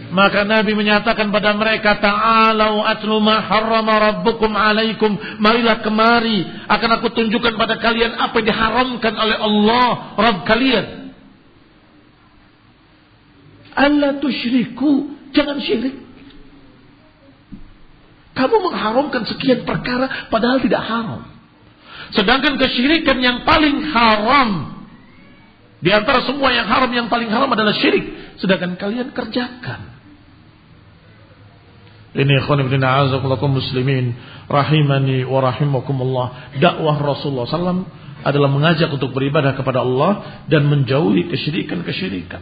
Speaker 1: Maka Nabi menyatakan pada mereka, Ta'alau atlu ma harrama rabbukum alaikum. Marilah kemari, akan aku tunjukkan pada kalian apa yang diharamkan oleh Allah, Rabb kalian. Allah tusyriku, jangan syirik. Kamu mengharamkan sekian perkara padahal tidak haram. Sedangkan kesyirikan yang paling haram di antara semua yang haram yang paling haram adalah syirik. Sedangkan kalian kerjakan. Ini ikhwan ibn a'azakullakum muslimin rahimani wa rahimakumullah. Dakwah Rasulullah SAW adalah mengajak untuk beribadah kepada Allah dan menjauhi kesyirikan-kesyirikan.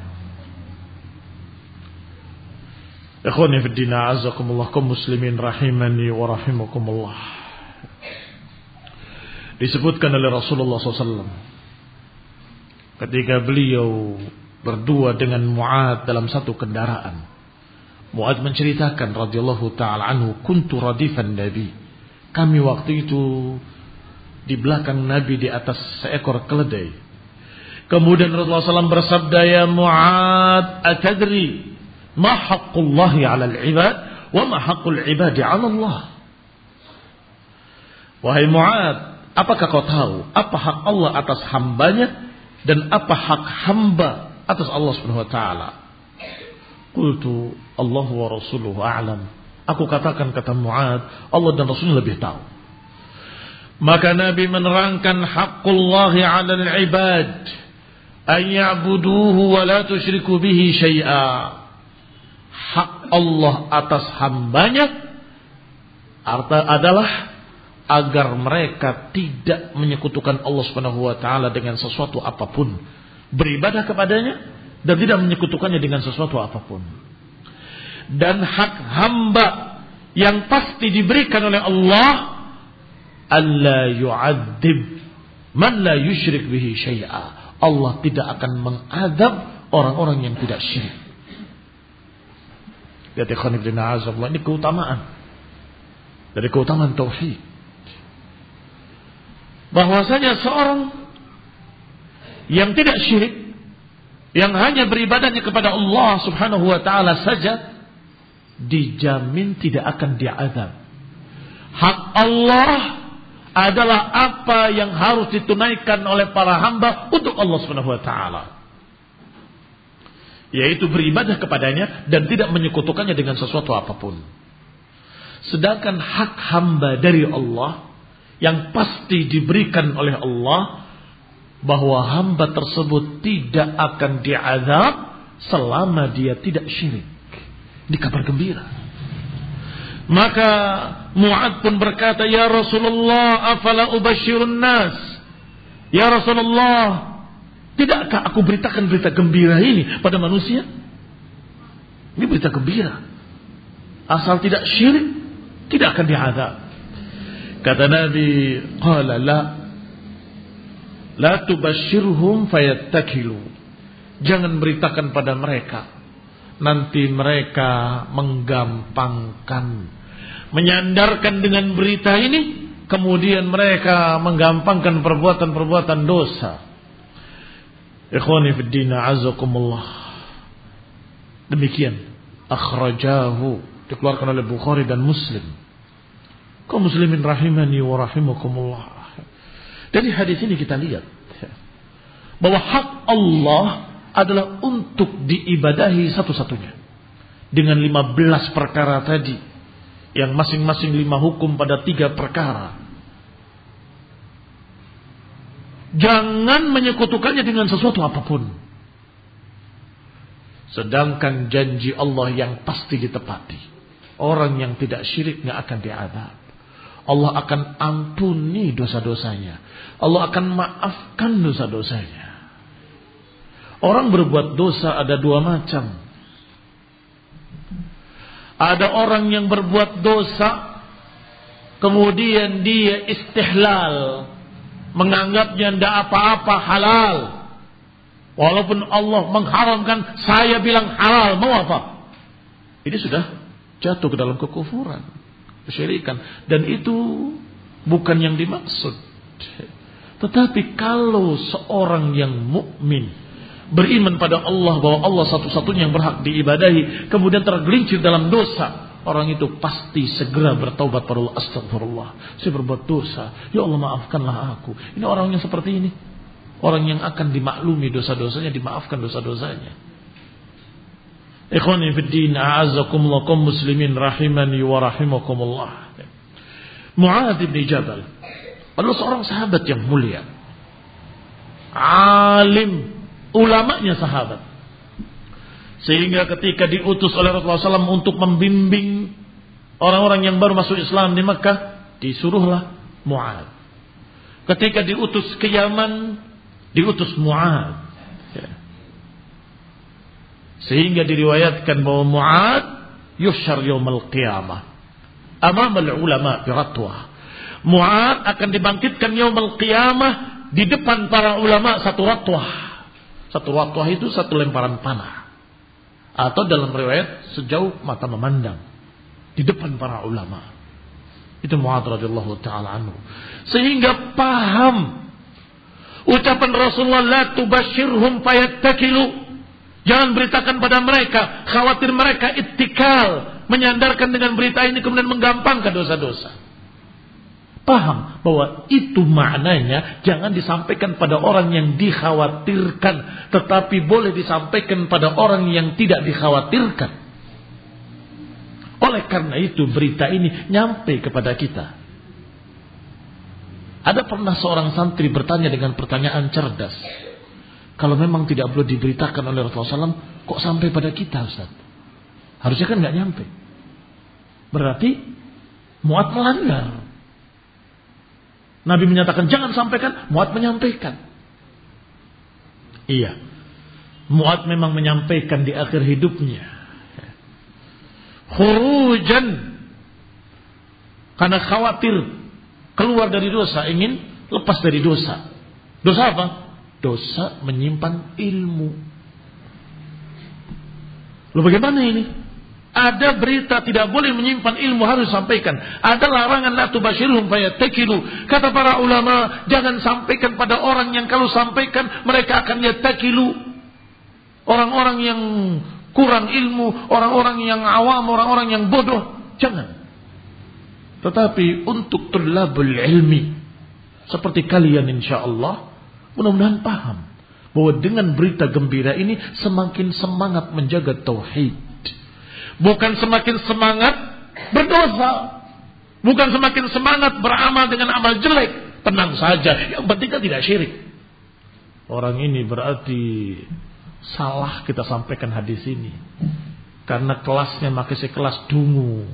Speaker 1: Ikhwan ibn a'azakumullah kaum muslimin rahimani wa rahimakumullah. Disebutkan oleh Rasulullah SAW ketika beliau berdua dengan Mu'ad dalam satu kendaraan. Muad menceritakan radhiyallahu taala anhu kuntu radifan nabi. Kami waktu itu di belakang Nabi di atas seekor keledai. Kemudian Rasulullah SAW bersabda ya Muad atadri ma haqqullahi 'ala al-'ibad wa ma haqqul 'ibadi 'ala Allah. Wahai Muad, apakah kau tahu apa hak Allah atas hambanya dan apa hak hamba atas Allah Subhanahu wa taala? Qultu Allah wa Rasuluhu a'lam. Aku katakan kata Mu'ad, Allah dan Rasulnya lebih tahu. Maka Nabi menerangkan haqqullahi 'alal ibad an ya'buduhu wa la tusyriku bihi syai'a. Hak Allah atas hambanya arta adalah agar mereka tidak menyekutukan Allah Subhanahu wa taala dengan sesuatu apa pun. Beribadah kepadanya dan tidak menyekutukannya dengan sesuatu apa pun. Dan hak hamba yang pasti diberikan oleh Allah Allah yu'adzib man la yusyrik bihi syai'a. Allah tidak akan mengadab orang-orang yang tidak syirik. Lihat ikhwan ibn azabullah ini keutamaan dari keutamaan tauhid. Bahwasanya seorang yang tidak syirik yang hanya beribadahnya kepada Allah Subhanahu wa taala saja dijamin tidak akan diazab. Hak Allah adalah apa yang harus ditunaikan oleh para hamba untuk Allah Subhanahu wa taala. Yaitu beribadah kepadanya dan tidak menyekutukannya dengan sesuatu apa pun. Sedangkan hak hamba dari Allah yang pasti diberikan oleh Allah bahwa hamba tersebut tidak akan diazab selama dia tidak syirik. Ini kabar gembira. Maka Mu'ad pun berkata, Ya Rasulullah, afala ubashirun nas. Ya Rasulullah, tidakkah aku beritakan berita gembira ini pada manusia? Ini berita gembira. Asal tidak syirik, tidak akan diazab. Kata Nabi, Qala la La tubashirhum fayattakilu. Jangan beritakan pada mereka. Nanti mereka menggampangkan. Menyandarkan dengan berita ini. Kemudian mereka menggampangkan perbuatan-perbuatan dosa. Ikhwani fiddina azakumullah. Demikian. Akhrajahu. Dikeluarkan oleh Bukhari dan Muslim. Kau muslimin rahimani wa rahimakumullah. Dari hadis ini kita lihat bahwa hak Allah adalah untuk diibadahi satu-satunya. Dengan lima belas perkara tadi. Yang masing-masing lima hukum pada tiga perkara. Jangan menyekutukannya dengan sesuatu apa pun. Sedangkan janji Allah yang pasti ditepati. Orang yang tidak syirik nggak akan diadab. Allah akan ampuni dosa-dosanya. Allah akan maafkan dosa-dosanya. Orang berbuat dosa ada dua macam. Ada orang yang berbuat dosa, kemudian dia istihlal, menganggapnya tidak apa-apa halal. Walaupun Allah mengharamkan, saya bilang halal, mau apa? Ini sudah jatuh ke dalam kekufuran, kesyirikan. Dan itu bukan yang dimaksud. Tetapi kalau seorang yang mukmin beriman pada Allah bahwa Allah satu-satunya yang berhak diibadahi, kemudian tergelincir dalam dosa, orang itu pasti segera bertaubat pada Allah. Astagfirullah, saya berbuat dosa. Ya Allah maafkanlah aku. Ini orang yang seperti ini. Orang yang akan dimaklumi dosa-dosanya, dimaafkan dosa-dosanya. Ikhwani fi din, a'azzakumullah kaum muslimin rahimani wa rahimakumullah. Mu'adz bin Jabal adalah seorang sahabat yang mulia. Alim, ulamanya sahabat. Sehingga ketika diutus oleh Rasulullah SAW untuk membimbing orang-orang yang baru masuk Islam di Mekah, disuruhlah Mu'ad. Ketika diutus ke Yaman, diutus Mu'ad. Sehingga diriwayatkan bahwa Mu'ad yushar yawmal qiyamah. Amam al-ulama biratwah Mu'ad akan dibangkitkan yaumul qiyamah di depan para ulama satu ratwah. Satu ratwah itu satu lemparan panah. Atau dalam riwayat sejauh mata memandang. Di depan para ulama. Itu Mu'ad radhiyallahu taala anhu. Sehingga paham ucapan Rasulullah la tubashirhum fayattakilu. Jangan beritakan pada mereka, khawatir mereka ittikal, menyandarkan dengan berita ini kemudian menggampangkan dosa-dosa. Paham bahwa itu maknanya jangan disampaikan pada orang yang dikhawatirkan tetapi boleh disampaikan pada orang yang tidak dikhawatirkan. Oleh karena itu berita ini nyampe kepada kita. Ada pernah seorang santri bertanya dengan pertanyaan cerdas kalau memang tidak perlu diberitakan oleh Rasulullah SAW kok sampai pada kita Ustaz harusnya kan nggak nyampe berarti muat melanggar Nabi menyatakan jangan sampaikan, Muat menyampaikan. Iya. Muat memang menyampaikan di akhir hidupnya. Hurujan. Karena khawatir keluar dari dosa, ingin lepas dari dosa. Dosa apa? Dosa menyimpan ilmu. Lalu bagaimana ini? Ada berita tidak boleh menyimpan ilmu harus sampaikan. Ada larangan la tubashirhum fayattakilu. Kata para ulama, jangan sampaikan pada orang yang kalau sampaikan mereka akan yattakilu. Orang-orang yang kurang ilmu, orang-orang yang awam, orang-orang yang bodoh. Jangan. Tetapi untuk tulabul ilmi seperti kalian insya Allah mudah-mudahan paham bahwa dengan berita gembira ini semakin semangat menjaga tauhid Bukan semakin semangat berdosa. Bukan semakin semangat beramal dengan amal jelek. Tenang saja. Yang penting kan tidak syirik. Orang ini berarti salah kita sampaikan hadis ini. Karena kelasnya masih kelas dungu.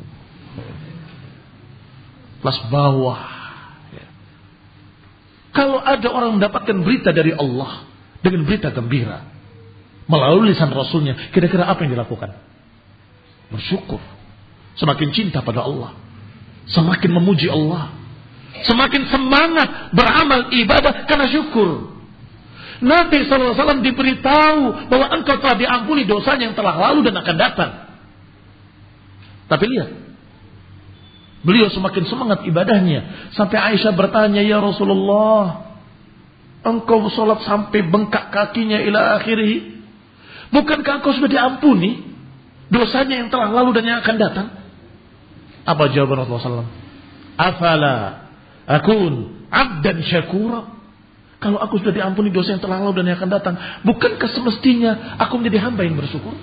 Speaker 1: Kelas bawah. Kalau ada orang mendapatkan berita dari Allah. Dengan berita gembira. Melalui lisan Rasulnya. Kira-kira apa yang dilakukan? bersyukur, semakin cinta pada Allah, semakin memuji Allah, semakin semangat beramal ibadah karena syukur. Nabi SAW diberitahu bahwa engkau telah diampuni dosanya yang telah lalu dan akan datang. Tapi lihat, beliau semakin semangat ibadahnya. Sampai Aisyah bertanya, Ya Rasulullah, engkau sholat sampai bengkak kakinya ila akhirih. Bukankah engkau sudah diampuni? dosanya yang telah lalu dan yang akan datang? Apa jawaban Rasulullah SAW? Afala akun abdan syakura. Kalau aku sudah diampuni dosa yang telah lalu dan yang akan datang, bukankah semestinya aku menjadi hamba yang bersyukur?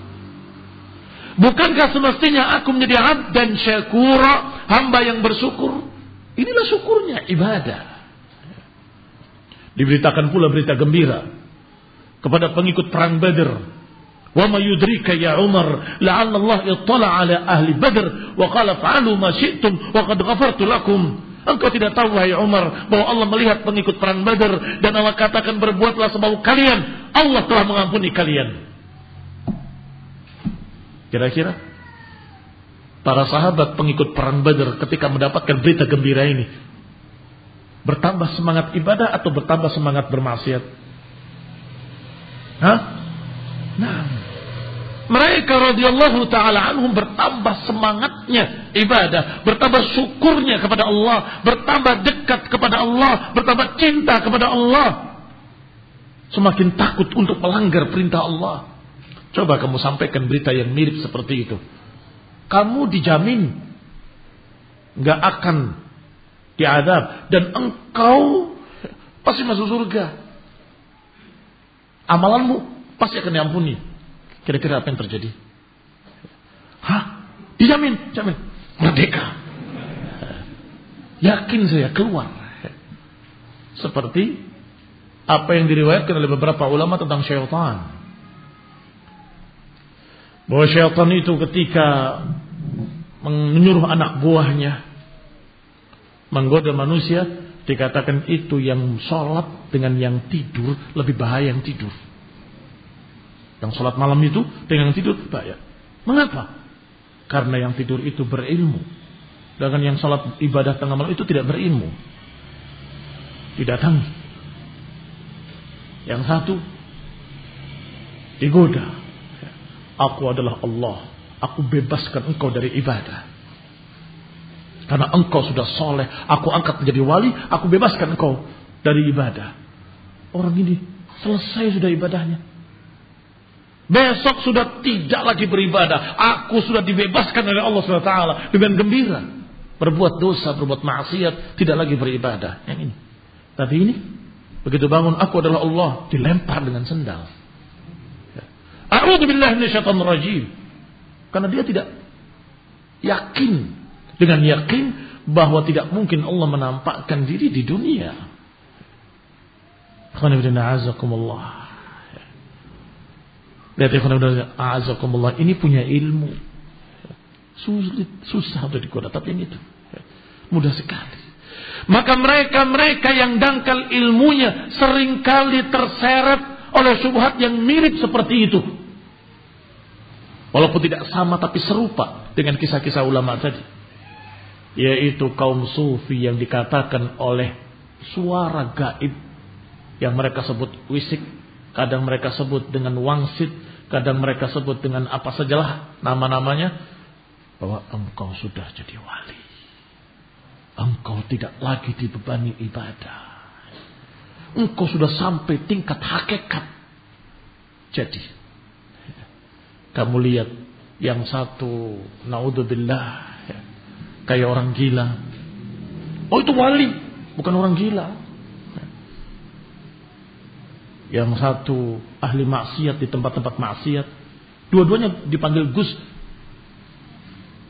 Speaker 1: Bukankah semestinya aku menjadi abdan syakura, hamba yang bersyukur? Inilah syukurnya, ibadah. Diberitakan pula berita gembira kepada pengikut perang Badr. Wa ma yudrika ya Umar la'alla Allah ittala ala ahli Badr wa qala fa'alu ma syi'tum wa qad ghafartu lakum. Engkau tidak tahu wahai Umar bahwa Allah melihat pengikut perang Badar dan Allah katakan berbuatlah semau kalian. Allah telah mengampuni kalian. Kira-kira para sahabat pengikut perang Badar ketika mendapatkan berita gembira ini Bertambah semangat ibadah atau bertambah semangat bermaksiat? Hah? Nah, mereka radhiyallahu taala anhum bertambah semangatnya ibadah, bertambah syukurnya kepada Allah, bertambah dekat kepada Allah, bertambah cinta kepada Allah. Semakin takut untuk melanggar perintah Allah. Coba kamu sampaikan berita yang mirip seperti itu. Kamu dijamin nggak akan diadab dan engkau pasti masuk surga. Amalanmu pasti akan diampuni. Kira-kira apa yang terjadi? Hah? Dijamin, jamin. Merdeka. Yakin saya keluar. Seperti apa yang diriwayatkan oleh beberapa ulama tentang syaitan. Bahwa syaitan itu ketika menyuruh anak buahnya menggoda manusia, dikatakan itu yang sholat dengan yang tidur lebih bahaya yang tidur. Yang sholat malam itu dengan yang tidur bahaya. Mengapa? Karena yang tidur itu berilmu. Dengan yang sholat ibadah tengah malam itu tidak berilmu. Didatangi. Yang satu digoda. Aku adalah Allah. Aku bebaskan engkau dari ibadah. Karena engkau sudah soleh. Aku angkat menjadi wali. Aku bebaskan engkau dari ibadah. Orang ini selesai sudah ibadahnya. Besok sudah tidak lagi beribadah. Aku sudah dibebaskan oleh Allah SWT dengan gembira. Berbuat dosa, berbuat maksiat, tidak lagi beribadah. Yang ini. Tapi ini, begitu bangun, aku adalah Allah, dilempar dengan sendal. A'udzubillah minasyaitonir rajim. Karena dia tidak yakin dengan yakin bahwa tidak mungkin Allah menampakkan diri di dunia. Lihat ya ini punya ilmu. Sulit, susah untuk digoda, tapi ini itu mudah sekali. Maka mereka-mereka yang dangkal ilmunya sering kali terseret oleh subhat yang mirip seperti itu. Walaupun tidak sama tapi serupa dengan kisah-kisah ulama tadi. Yaitu kaum sufi yang dikatakan oleh suara gaib yang mereka sebut wisik, kadang mereka sebut dengan wangsit, Kadang mereka sebut dengan apa sajalah nama-namanya. Bahwa engkau sudah jadi wali. Engkau tidak lagi dibebani ibadah. Engkau sudah sampai tingkat hakikat. Jadi. Kamu lihat yang satu. Naudzubillah. Kayak orang gila. Oh itu wali. Bukan orang gila. Yang satu ahli maksiat di tempat-tempat maksiat. Dua-duanya dipanggil Gus.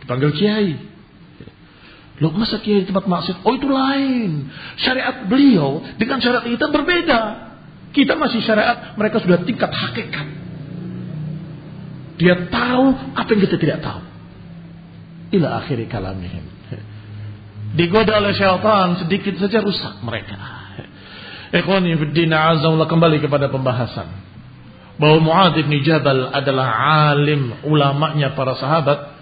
Speaker 1: Dipanggil Kiai. Loh masa Kiai di tempat maksiat? Oh itu lain. Syariat beliau dengan syariat kita berbeda. Kita masih syariat, mereka sudah tingkat hakikat. Dia tahu apa yang kita tidak tahu. Ila akhiri kalamihim. Digoda oleh syaitan sedikit saja rusak mereka. Ikhwani fiddina azamullah kembali kepada pembahasan. Bahwa Mu'ad bin Jabal adalah alim ulamanya para sahabat.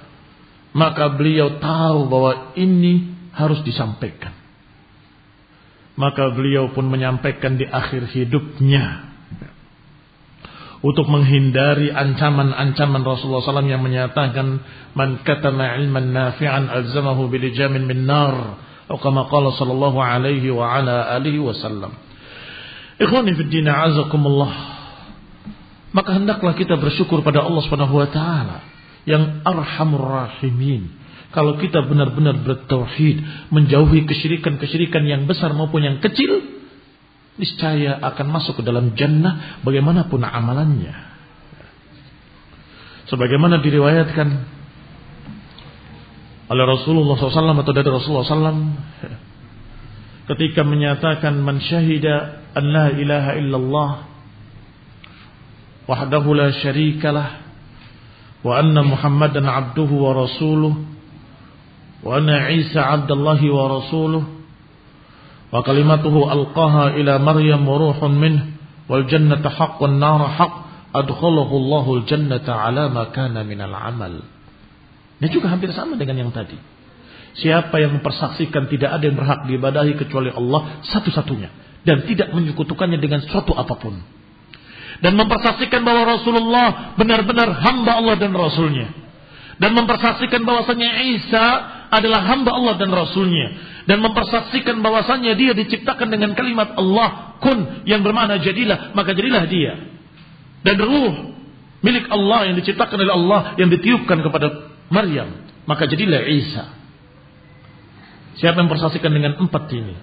Speaker 1: Maka beliau tahu bahwa ini harus disampaikan. Maka beliau pun menyampaikan di akhir hidupnya. Untuk menghindari ancaman-ancaman Rasulullah SAW yang menyatakan man katama ilman nafi'an alzamahu bilijamin min nar. Atau kama qala sallallahu alaihi wa ala alihi wasallam. Ikhwani fiddina azakumullah. Maka hendaklah kita bersyukur pada Allah Subhanahu wa taala yang arhamur rahimin. Kalau kita benar-benar bertauhid, menjauhi kesyirikan-kesyirikan yang besar maupun yang kecil, niscaya akan masuk ke dalam jannah bagaimanapun amalannya. Sebagaimana diriwayatkan oleh Rasulullah SAW atau dari Rasulullah SAW ketika menyatakan man syahida an la ilaha illallah wahdahu la syarika wa anna isa abdallahi wa rasuluh. Wa kalimatuhu alqaha ila maryam wa ruhun minh wal nar haqq. Adkhalahu Allahu al jannata ala ma kana min al amal. Ini juga hampir sama dengan yang tadi. Siapa yang mempersaksikan tidak ada yang berhak diibadahi kecuali Allah satu-satunya. Dan tidak menyekutukannya dengan suatu apa pun. Dan mempersaksikan bahwa Rasulullah benar-benar hamba Allah dan Rasulnya. Dan mempersaksikan bahwasanya Isa adalah hamba Allah dan Rasulnya. Dan mempersaksikan bahwasanya dia diciptakan dengan kalimat Allah kun yang bermakna jadilah, maka jadilah dia. Dan ruh milik Allah yang diciptakan oleh Allah yang ditiupkan kepada Maryam, maka jadilah Isa. Siapa yang mempersaksikan dengan empat ini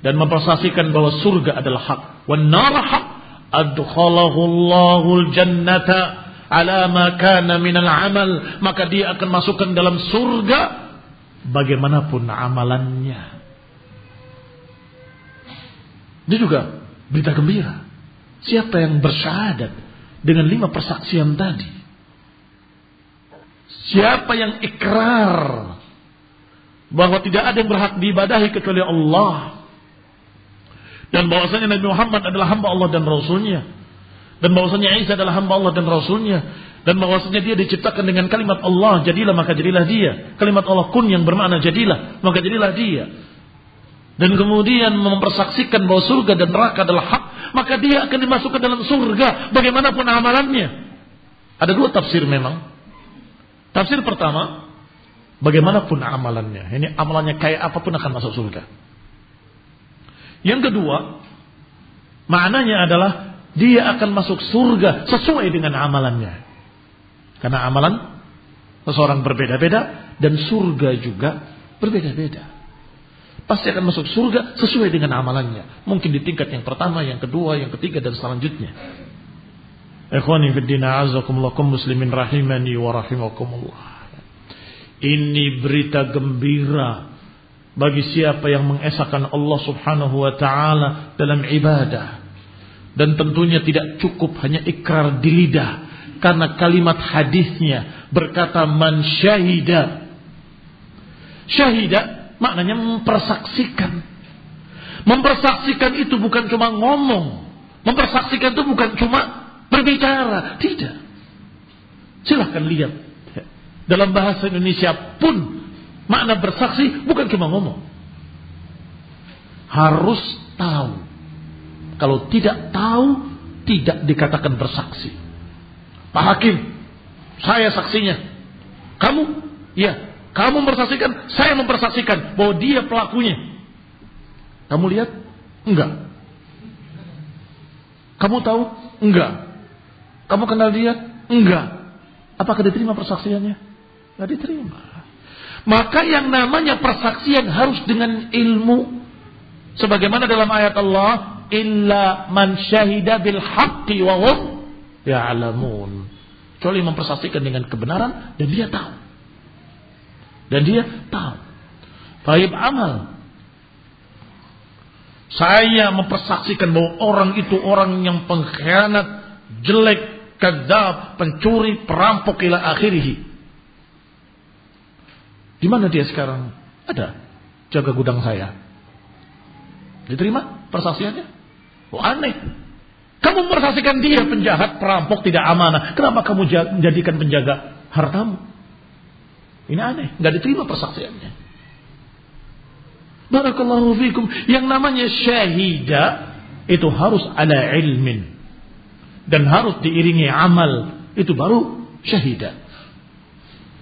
Speaker 1: dan mempersaksikan bahwa surga adalah hak, wan nar hak, adkhalahu Allahul jannata ala ma kana minal amal, maka dia akan masukkan dalam surga bagaimanapun amalannya. Ini juga berita gembira. Siapa yang bersyahadat dengan lima persaksian tadi? Siapa yang ikrar bahwa tidak ada yang berhak diibadahi kecuali Allah dan bahwasanya Nabi Muhammad adalah hamba Allah dan Rasulnya. Dan bahwasanya Isa adalah hamba Allah dan Rasulnya. Dan bahwasanya dia diciptakan dengan kalimat Allah jadilah maka jadilah dia. Kalimat Allah kun yang bermakna jadilah maka jadilah dia. Dan kemudian mempersaksikan bahwa surga dan neraka adalah hak maka dia akan dimasukkan dalam surga bagaimanapun amalannya. Ada dua tafsir memang. Tafsir pertama Bagaimanapun amalannya. Ini amalannya kayak apa pun akan masuk surga. Yang kedua, maknanya adalah dia akan masuk surga sesuai dengan amalannya. Karena amalan seseorang berbeda-beda dan surga juga berbeda-beda. Pasti akan masuk surga sesuai dengan amalannya. Mungkin di tingkat yang pertama, yang kedua, yang ketiga dan selanjutnya. Ikhwani fi din a'azakumullah muslimin rahimani wa rahimakumullah. Ini berita gembira bagi siapa yang mengesahkan Allah Subhanahu wa taala dalam ibadah. Dan tentunya tidak cukup hanya ikrar di lidah karena kalimat hadisnya berkata man syahida. Syahida maknanya mempersaksikan. Mempersaksikan itu bukan cuma ngomong. Mempersaksikan itu bukan cuma berbicara, tidak. Silahkan lihat dalam bahasa Indonesia pun makna bersaksi bukan cuma ngomong. Harus tahu. Kalau tidak tahu, tidak dikatakan bersaksi. Pak Hakim, saya saksinya. Kamu? Ya, kamu mempersaksikan, saya mempersaksikan bahwa dia pelakunya. Kamu lihat? Enggak. Kamu tahu? Enggak. Kamu kenal dia? Enggak. Apakah diterima persaksiannya? Tidak diterima. Maka yang namanya persaksian harus dengan ilmu. Sebagaimana dalam ayat Allah, illa man syahida bil haqqi wa hum ya'lamun. Kecuali mempersaksikan dengan kebenaran dan dia tahu. Dan dia tahu. Baik amal. Saya mempersaksikan bahwa orang itu orang yang pengkhianat, jelek, kadzab, pencuri, perampok ila akhirih. Di mana dia sekarang? Ada. Jaga gudang saya. Diterima persaksiannya? Oh aneh. Kamu mempersaksikan dia penjahat, perampok, tidak amanah. Kenapa kamu menjadikan penjaga hartamu? Ini aneh. Nggak diterima persaksiannya. Barakallahu fikum. Yang namanya syahida itu harus ada ilmin. Dan harus diiringi amal. Itu baru syahidah.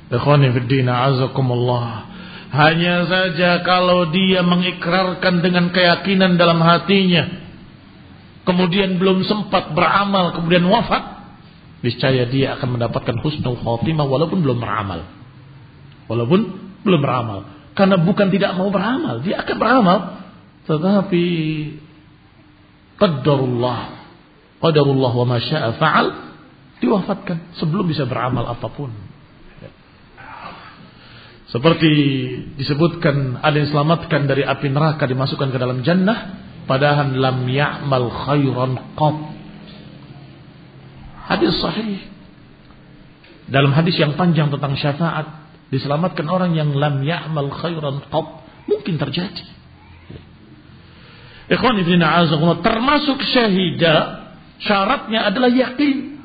Speaker 1: Ikhwani fiddina azakumullah. Hanya saja kalau dia mengikrarkan dengan keyakinan dalam hatinya. Kemudian belum sempat beramal, kemudian wafat. Niscaya dia akan mendapatkan husnul khotimah walaupun belum beramal. Walaupun belum beramal. Karena bukan tidak mau beramal, dia akan beramal. Tetapi qadarullah, qadarullah wa masya'a fa'al diwafatkan sebelum bisa beramal apa pun. Seperti disebutkan ada yang selamatkan dari api neraka dimasukkan ke dalam jannah padahal lam ya'mal khairan qat. Hadis sahih. Dalam hadis yang panjang tentang syafaat diselamatkan orang yang lam ya'mal khairan qat mungkin terjadi. Ikhwan ibn termasuk syahida syaratnya adalah yakin.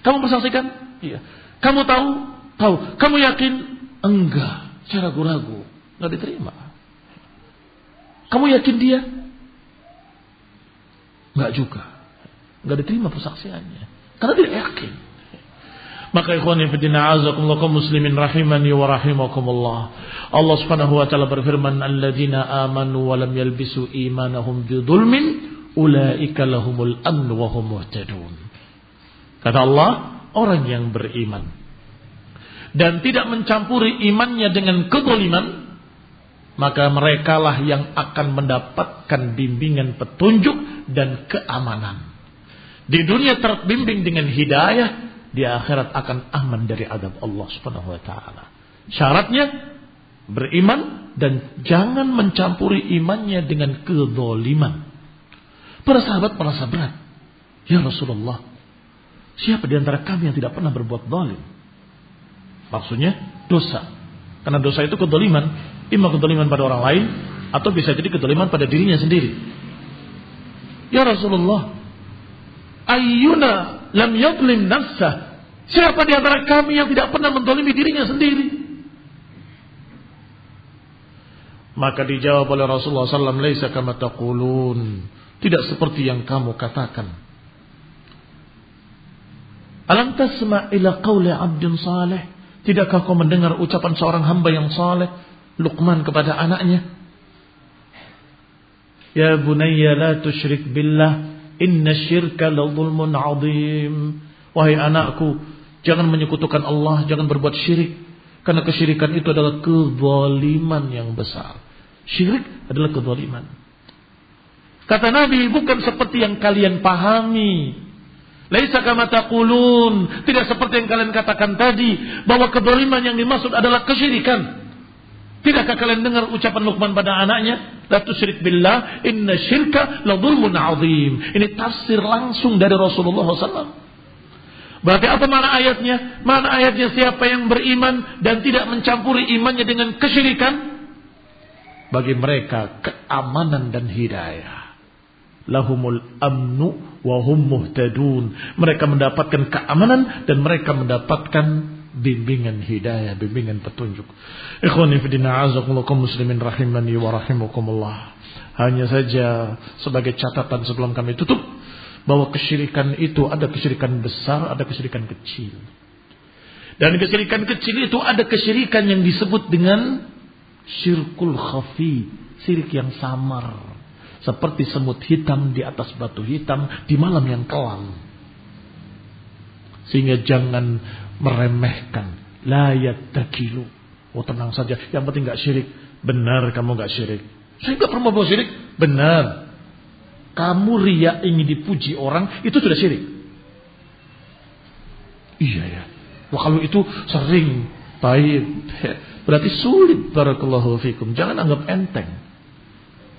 Speaker 1: Kamu bersaksikan? Iya. Kamu tahu? Tahu. Kamu yakin? Enggak. Cara ragu-ragu, nggak diterima. Kamu yakin dia? Nggak juga. Nggak diterima persaksiannya. Karena tidak yakin. Maka ikhwan fillah azakumullah kaum muslimin rahimani wa rahimakumullah. Allah Subhanahu wa taala berfirman alladzina amanu wa lam yalbisu imanahum bidzulmin ulaika lahumul amn wa hum muhtadun. Kata Allah, orang yang beriman dan tidak mencampuri imannya dengan kezaliman, maka merekalah yang akan mendapatkan bimbingan petunjuk dan keamanan. Di dunia terbimbing dengan hidayah, di akhirat akan aman dari adab Allah Subhanahu wa taala. Syaratnya beriman dan jangan mencampuri imannya dengan kezaliman. Para sahabat merasa berat. Ya Rasulullah, siapa di antara kami yang tidak pernah berbuat zalim? Maksudnya dosa. Karena dosa itu kezaliman, imma kezaliman pada orang lain atau bisa jadi kezaliman pada dirinya sendiri. Ya Rasulullah, ayyuna lam yadlim nafsah. Siapa di antara kami yang tidak pernah mendolimi dirinya sendiri? Maka dijawab oleh Rasulullah SAW, Laisa kama taqulun. Tidak seperti yang kamu katakan. Alam tasma' ila qawli abdin salih. Tidakkah kau mendengar ucapan seorang hamba yang saleh? Luqman kepada anaknya. Ya bunayya la tushrik billah. Inna syirka la zulmun azim. Wahai anakku, jangan menyekutukan Allah, jangan berbuat syirik. Karena kesyirikan itu adalah kezaliman yang besar. Syirik adalah kezaliman. Kata Nabi, bukan seperti yang kalian pahami. Laisa kama taqulun, tidak seperti yang kalian katakan tadi bahwa kezaliman yang dimaksud adalah kesyirikan. Tidakkah kalian dengar ucapan Luqman pada anaknya? La tusyrik billah, inna syirka la dhulmun azim. Ini tafsir langsung dari Rasulullah SAW. Berarti apa mana ayatnya? Mana ayatnya siapa yang beriman dan tidak mencampuri imannya dengan kesyirikan? Bagi mereka keamanan dan hidayah. Lahumul amnu wa hum muhtadun. Mereka mendapatkan keamanan dan mereka mendapatkan bimbingan hidayah, bimbingan petunjuk. Ikhwani fidina azakumullah muslimin rahimani wa rahimakumullah. Hanya saja sebagai catatan sebelum kami tutup bahwa kesyirikan itu ada kesyirikan besar, ada kesyirikan kecil. Dan kesyirikan kecil itu ada kesyirikan yang disebut dengan syirkul khafi, syirik yang samar. Seperti semut hitam di atas batu hitam di malam yang kelam. Sehingga jangan meremehkan. La yattakilu. Oh tenang saja. Yang penting gak syirik. Benar kamu gak syirik. Saya gak pernah mau syirik. Benar. Kamu riak ingin dipuji orang. Itu sudah syirik. Iya ya. Wah kalau itu sering. Baik. Berarti sulit. Barakallahu fikum. Jangan anggap enteng.